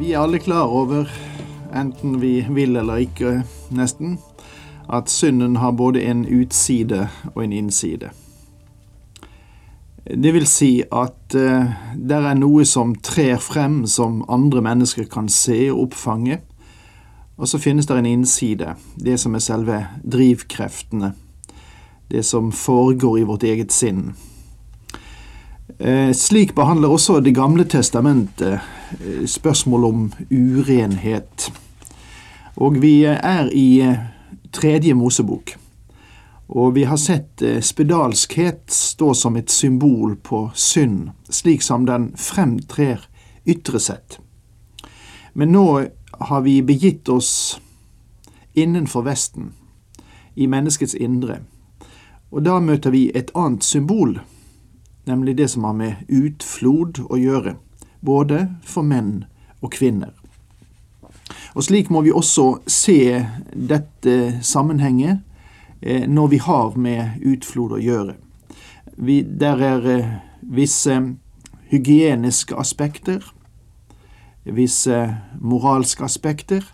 Vi er alle klar over, enten vi vil eller ikke, nesten, at synden har både en utside og en innside. Det vil si at eh, det er noe som trer frem som andre mennesker kan se og oppfange, og så finnes det en innside, det som er selve drivkreftene, det som foregår i vårt eget sinn. Uh, slik behandler også Det gamle testamentet Eh, spørsmål om urenhet. Og vi er i eh, tredje Mosebok. Og vi har sett eh, spedalskhet stå som et symbol på synd, slik som den fremtrer ytre sett. Men nå har vi begitt oss innenfor Vesten, i menneskets indre. Og da møter vi et annet symbol, nemlig det som har med utflod å gjøre både for menn og kvinner. Og Slik må vi også se dette sammenhenget eh, når vi har med utflod å gjøre. Vi, der er eh, visse hygieniske aspekter, visse moralske aspekter,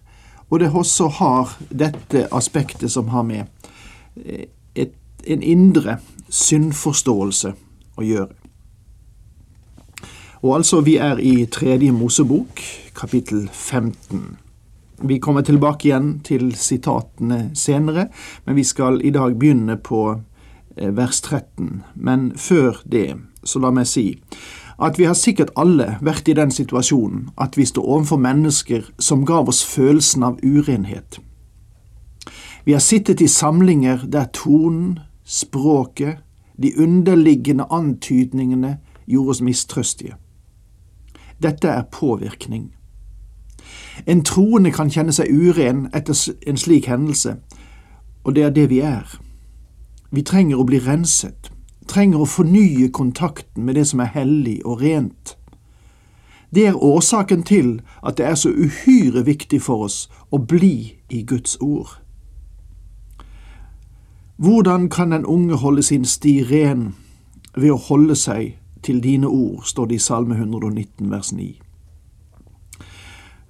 og det også har dette aspektet som har med eh, et, en indre syndforståelse å gjøre. Og altså, vi er i tredje Mosebok, kapittel 15. Vi kommer tilbake igjen til sitatene senere, men vi skal i dag begynne på eh, vers 13. Men før det, så la meg si at vi har sikkert alle vært i den situasjonen at vi står overfor mennesker som gav oss følelsen av urenhet. Vi har sittet i samlinger der tonen, språket, de underliggende antydningene gjorde oss mistrøstige. Dette er påvirkning. En troende kan kjenne seg uren etter en slik hendelse, og det er det vi er. Vi trenger å bli renset, trenger å fornye kontakten med det som er hellig og rent. Det er årsaken til at det er så uhyre viktig for oss å bli i Guds ord. Hvordan kan den unge holde sin sti ren ved å holde seg til dine ord, står det i Salme 119 vers 9.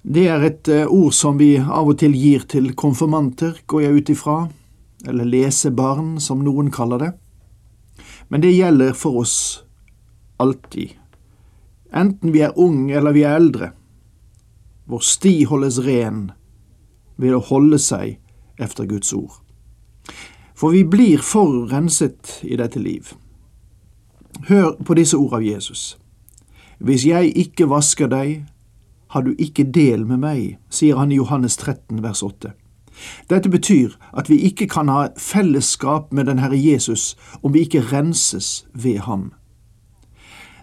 Det er et eh, ord som vi av og til gir til konfirmanter, går jeg ut ifra, eller lesebarn, som noen kaller det. Men det gjelder for oss alltid, enten vi er unge eller vi er eldre. Vår sti holdes ren ved å holde seg efter Guds ord. For vi blir forurenset i dette liv. Hør på disse ord av Jesus. Hvis jeg ikke vasker deg, har du ikke del med meg, sier han i Johannes 13 vers 8. Dette betyr at vi ikke kan ha fellesskap med den Herre Jesus om vi ikke renses ved ham.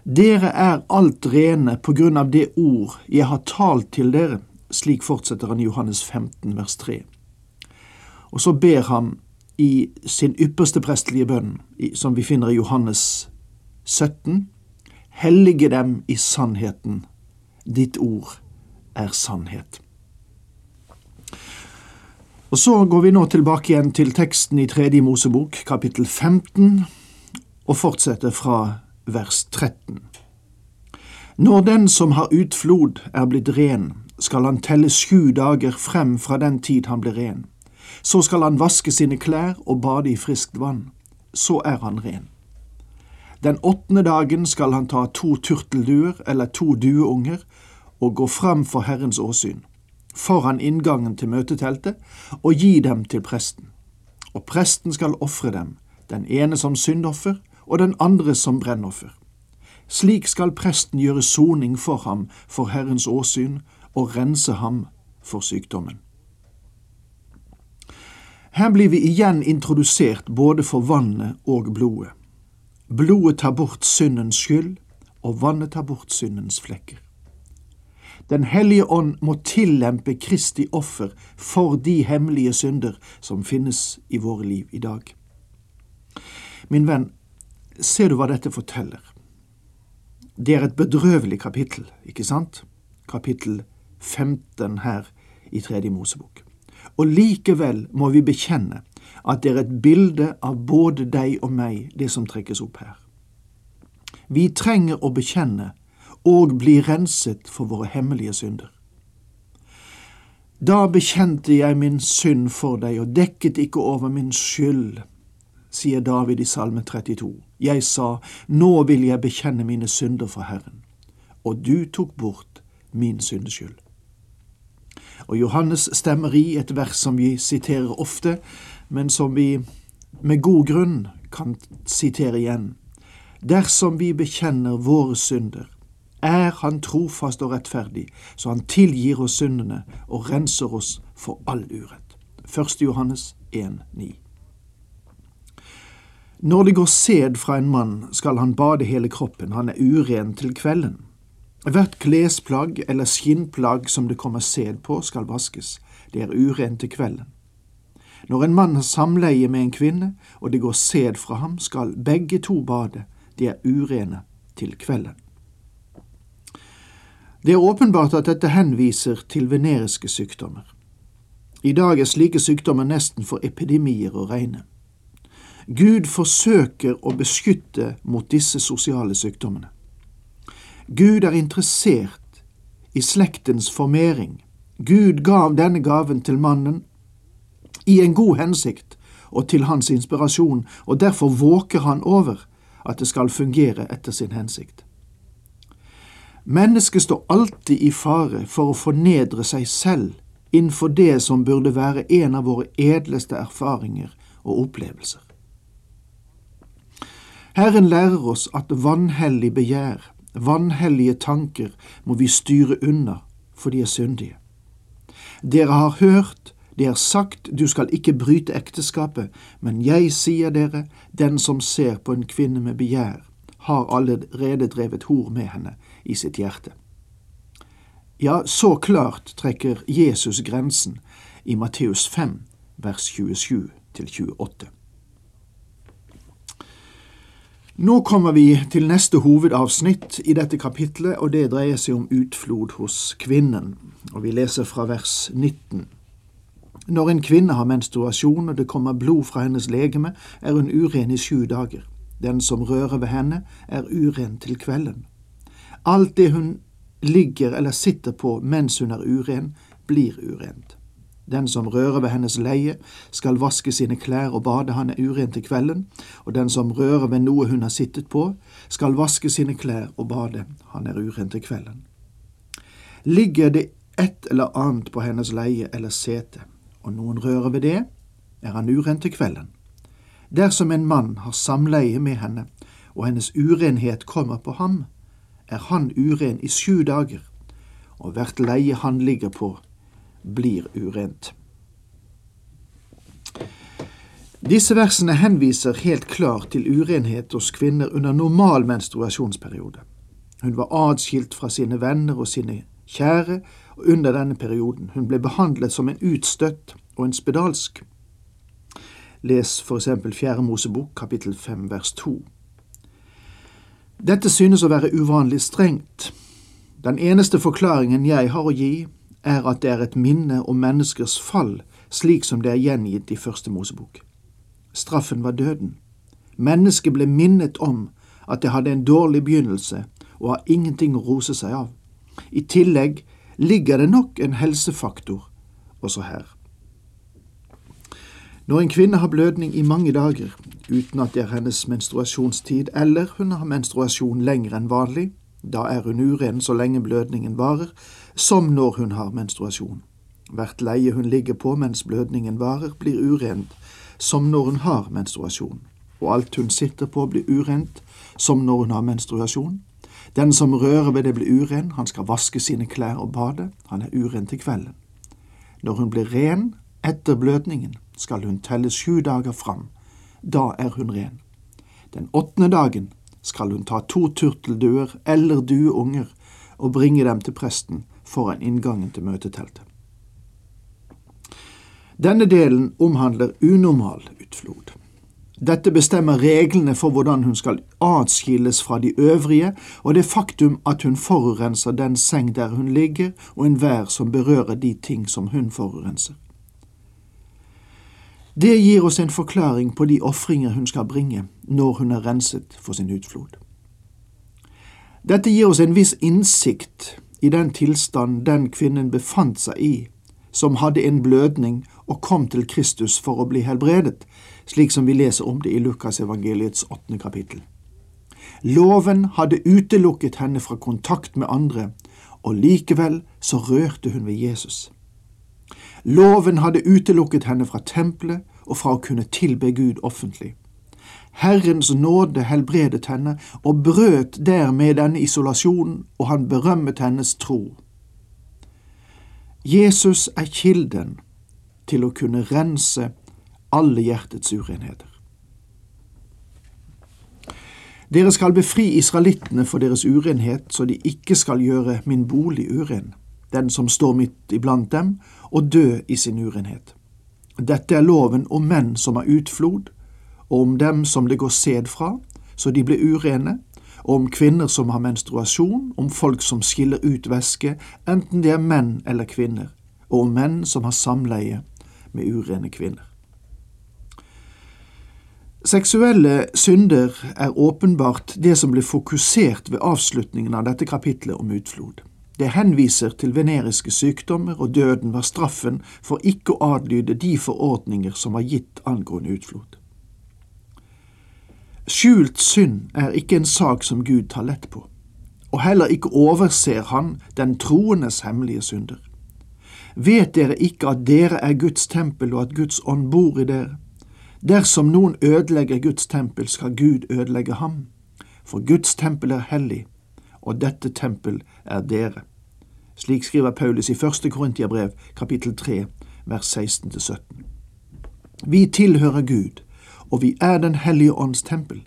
Dere er alt rene på grunn av det ord jeg har talt til dere, slik fortsetter han i Johannes 15 vers 3. Og så ber han i sin ypperste prestelige bønn, som vi finner i Johannes 17. Hellige dem i sannheten. Ditt ord er sannhet. Og Så går vi nå tilbake igjen til teksten i Tredje Mosebok, kapittel 15, og fortsetter fra vers 13. Når den som har utflod er blitt ren, skal han telle sju dager frem fra den tid han blir ren. Så skal han vaske sine klær og bade i friskt vann. Så er han ren. Den åttende dagen skal han ta to turtelduer eller to dueunger og gå fram for Herrens åsyn, foran inngangen til møteteltet, og gi dem til presten. Og presten skal ofre dem, den ene som syndoffer og den andre som brennoffer. Slik skal presten gjøre soning for ham for Herrens åsyn og rense ham for sykdommen. Her blir vi igjen introdusert både for vannet og blodet. Blodet tar bort syndens skyld, og vannet tar bort syndens flekker. Den hellige ånd må tillempe Kristi offer for de hemmelige synder som finnes i våre liv i dag. Min venn, ser du hva dette forteller? Det er et bedrøvelig kapittel, ikke sant? Kapittel 15 her i Tredje Mosebok. Og likevel må vi bekjenne at det er et bilde av både deg og meg, det som trekkes opp her. Vi trenger å bekjenne og bli renset for våre hemmelige synder. Da bekjente jeg min synd for deg og dekket ikke over min skyld, sier David i Salme 32. Jeg sa, nå vil jeg bekjenne mine synder for Herren, og du tok bort min syndeskyld. Og Johannes stemmer i et vers som vi siterer ofte, men som vi med god grunn kan sitere igjen. Dersom vi bekjenner våre synder, er Han trofast og rettferdig, så Han tilgir oss syndene og renser oss for all urett. 1. Johannes 1,9 Når det går sæd fra en mann, skal han bade hele kroppen, han er uren til kvelden. Hvert klesplagg eller skinnplagg som det kommer sæd på, skal vaskes, det er urent til kvelden. Når en mann har samleie med en kvinne, og det går sæd fra ham, skal begge to bade, de er urene til kvelden. Det er åpenbart at dette henviser til veneriske sykdommer. I dag er slike sykdommer nesten for epidemier å regne. Gud forsøker å beskytte mot disse sosiale sykdommene. Gud er interessert i slektens formering. Gud gav denne gaven til mannen i en god hensikt og til hans inspirasjon, og derfor våker han over at det skal fungere etter sin hensikt. Mennesket står alltid i fare for å fornedre seg selv innenfor det som burde være en av våre edleste erfaringer og opplevelser. Herren lærer oss at vanhellig begjær, vanhellige tanker, må vi styre unna, for de er syndige. Dere har hørt det er sagt, du skal ikke bryte ekteskapet, men jeg sier dere, den som ser på en kvinne med begjær, har allerede drevet hor med henne i sitt hjerte. Ja, så klart trekker Jesus grensen i Matteus 5, vers 27 til 28. Nå kommer vi til neste hovedavsnitt i dette kapitlet, og det dreier seg om utflod hos kvinnen. Og vi leser fra vers 19. Når en kvinne har menstruasjon og det kommer blod fra hennes legeme, er hun uren i sju dager. Den som rører ved henne, er uren til kvelden. Alt det hun ligger eller sitter på mens hun er uren, blir urent. Den som rører ved hennes leie, skal vaske sine klær og bade, han er uren til kvelden, og den som rører ved noe hun har sittet på, skal vaske sine klær og bade, han er uren til kvelden. Ligger det et eller annet på hennes leie eller sete, og noen rører ved det, er han uren til kvelden. Dersom en mann har samleie med henne, og hennes urenhet kommer på ham, er han uren i sju dager, og hvert leie han ligger på, blir urent. Disse versene henviser helt klart til urenhet hos kvinner under normal menstruasjonsperiode. Hun var adskilt fra sine venner og sine kjære under denne perioden. Hun ble behandlet som en utstøtt og en spedalsk. Les for eksempel Fjerde Mosebok kapittel fem vers to. Dette synes å være uvanlig strengt. Den eneste forklaringen jeg har å gi, er at det er et minne om menneskers fall, slik som det er gjengitt i Første Mosebok. Straffen var døden. Mennesket ble minnet om at det hadde en dårlig begynnelse og har ingenting å rose seg av. I tillegg ligger det nok en helsefaktor også her. Når en kvinne har blødning i mange dager uten at det er hennes menstruasjonstid, eller hun har menstruasjon lenger enn vanlig, da er hun uren så lenge blødningen varer, som når hun har menstruasjon. Hvert leie hun ligger på mens blødningen varer, blir urent, som når hun har menstruasjon, og alt hun sitter på blir urent, som når hun har menstruasjon. Den som rører ved det, blir uren, han skal vaske sine klær og bade, han er uren til kvelden. Når hun blir ren etter blødningen, skal hun telle sju dager fram, da er hun ren. Den åttende dagen skal hun ta to turtelduer eller dueunger og bringe dem til presten foran inngangen til møteteltet. Denne delen omhandler unormal utflod. Dette bestemmer reglene for hvordan hun skal atskilles fra de øvrige, og det faktum at hun forurenser den seng der hun ligger, og enhver som berører de ting som hun forurenser. Det gir oss en forklaring på de ofringer hun skal bringe når hun er renset for sin utflod. Dette gir oss en viss innsikt i den tilstand den kvinnen befant seg i, som hadde en blødning og kom til Kristus for å bli helbredet, slik som vi leser om det i Lukasevangeliets åttende kapittel. Loven hadde utelukket henne fra kontakt med andre, og likevel så rørte hun ved Jesus. Loven hadde utelukket henne fra tempelet og fra å kunne tilbe Gud offentlig. Herrens nåde helbredet henne og brøt dermed denne isolasjonen, og han berømmet hennes tro. Jesus er kilden til å kunne rense alle hjertets urenheter. Dere skal befri israelittene for deres urenhet, så de ikke skal gjøre min bolig uren, den som står midt iblant dem, og dø i sin urenhet. Dette er loven om menn som har utflod, og om dem som det går sæd fra, så de blir urene, og om kvinner som har menstruasjon, om folk som skiller ut væske, enten det er menn eller kvinner, og om menn som har samleie med urene kvinner. Seksuelle synder er åpenbart det som blir fokusert ved avslutningen av dette kapitlet om utflod. Det henviser til veneriske sykdommer, og døden var straffen for ikke å adlyde de forordninger som var gitt angående utflod. Skjult synd er ikke en sak som Gud tar lett på, og heller ikke overser han den troendes hemmelige synder. Vet dere ikke at dere er Guds tempel, og at Guds ånd bor i dere? Dersom noen ødelegger Guds tempel, skal Gud ødelegge ham. For Guds tempel er hellig, og dette tempel er dere. Slik skriver Paulus i første Korintiabrev, kapittel 3, vers 16-17. Vi tilhører Gud, og vi er Den hellige ånds tempel.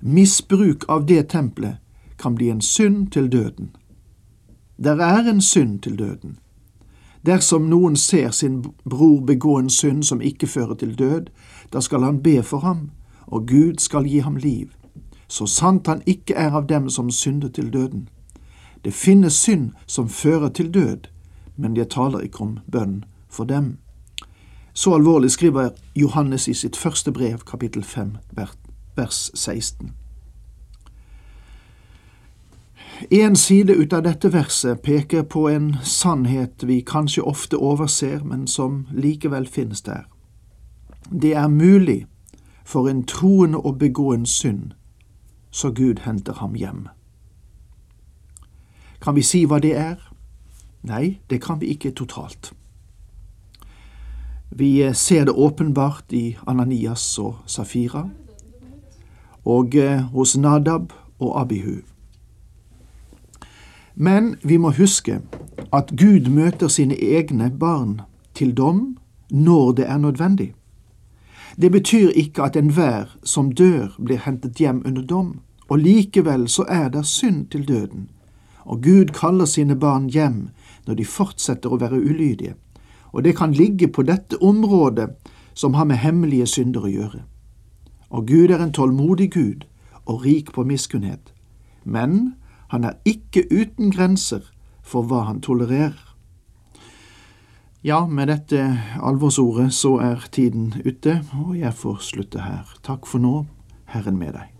Misbruk av det tempelet kan bli en synd til døden. Der er en synd til døden, Dersom noen ser sin bror begå en synd som ikke fører til død, da skal han be for ham, og Gud skal gi ham liv, så sant han ikke er av dem som synder til døden. Det finnes synd som fører til død, men jeg taler ikke om bønn for dem. Så alvorlig skriver Johannes i sitt første brev, kapittel 5, vers 16. En side ut av dette verset peker på en sannhet vi kanskje ofte overser, men som likevel finnes der. Det er mulig for en troende å begå en synd, så Gud henter ham hjem. Kan vi si hva det er? Nei, det kan vi ikke totalt. Vi ser det åpenbart i Ananias og Safira, og eh, hos Nadab og Abihu. Men vi må huske at Gud møter sine egne barn til dom når det er nødvendig. Det betyr ikke at enhver som dør, blir hentet hjem under dom, og likevel så er det synd til døden, og Gud kaller sine barn hjem når de fortsetter å være ulydige, og det kan ligge på dette området som har med hemmelige synder å gjøre. Og Gud er en tålmodig Gud og rik på miskunnhet, men han er ikke uten grenser for hva han tolererer. Ja, med dette alvorsordet så er tiden ute, og jeg får slutte her. Takk for nå, Herren med deg.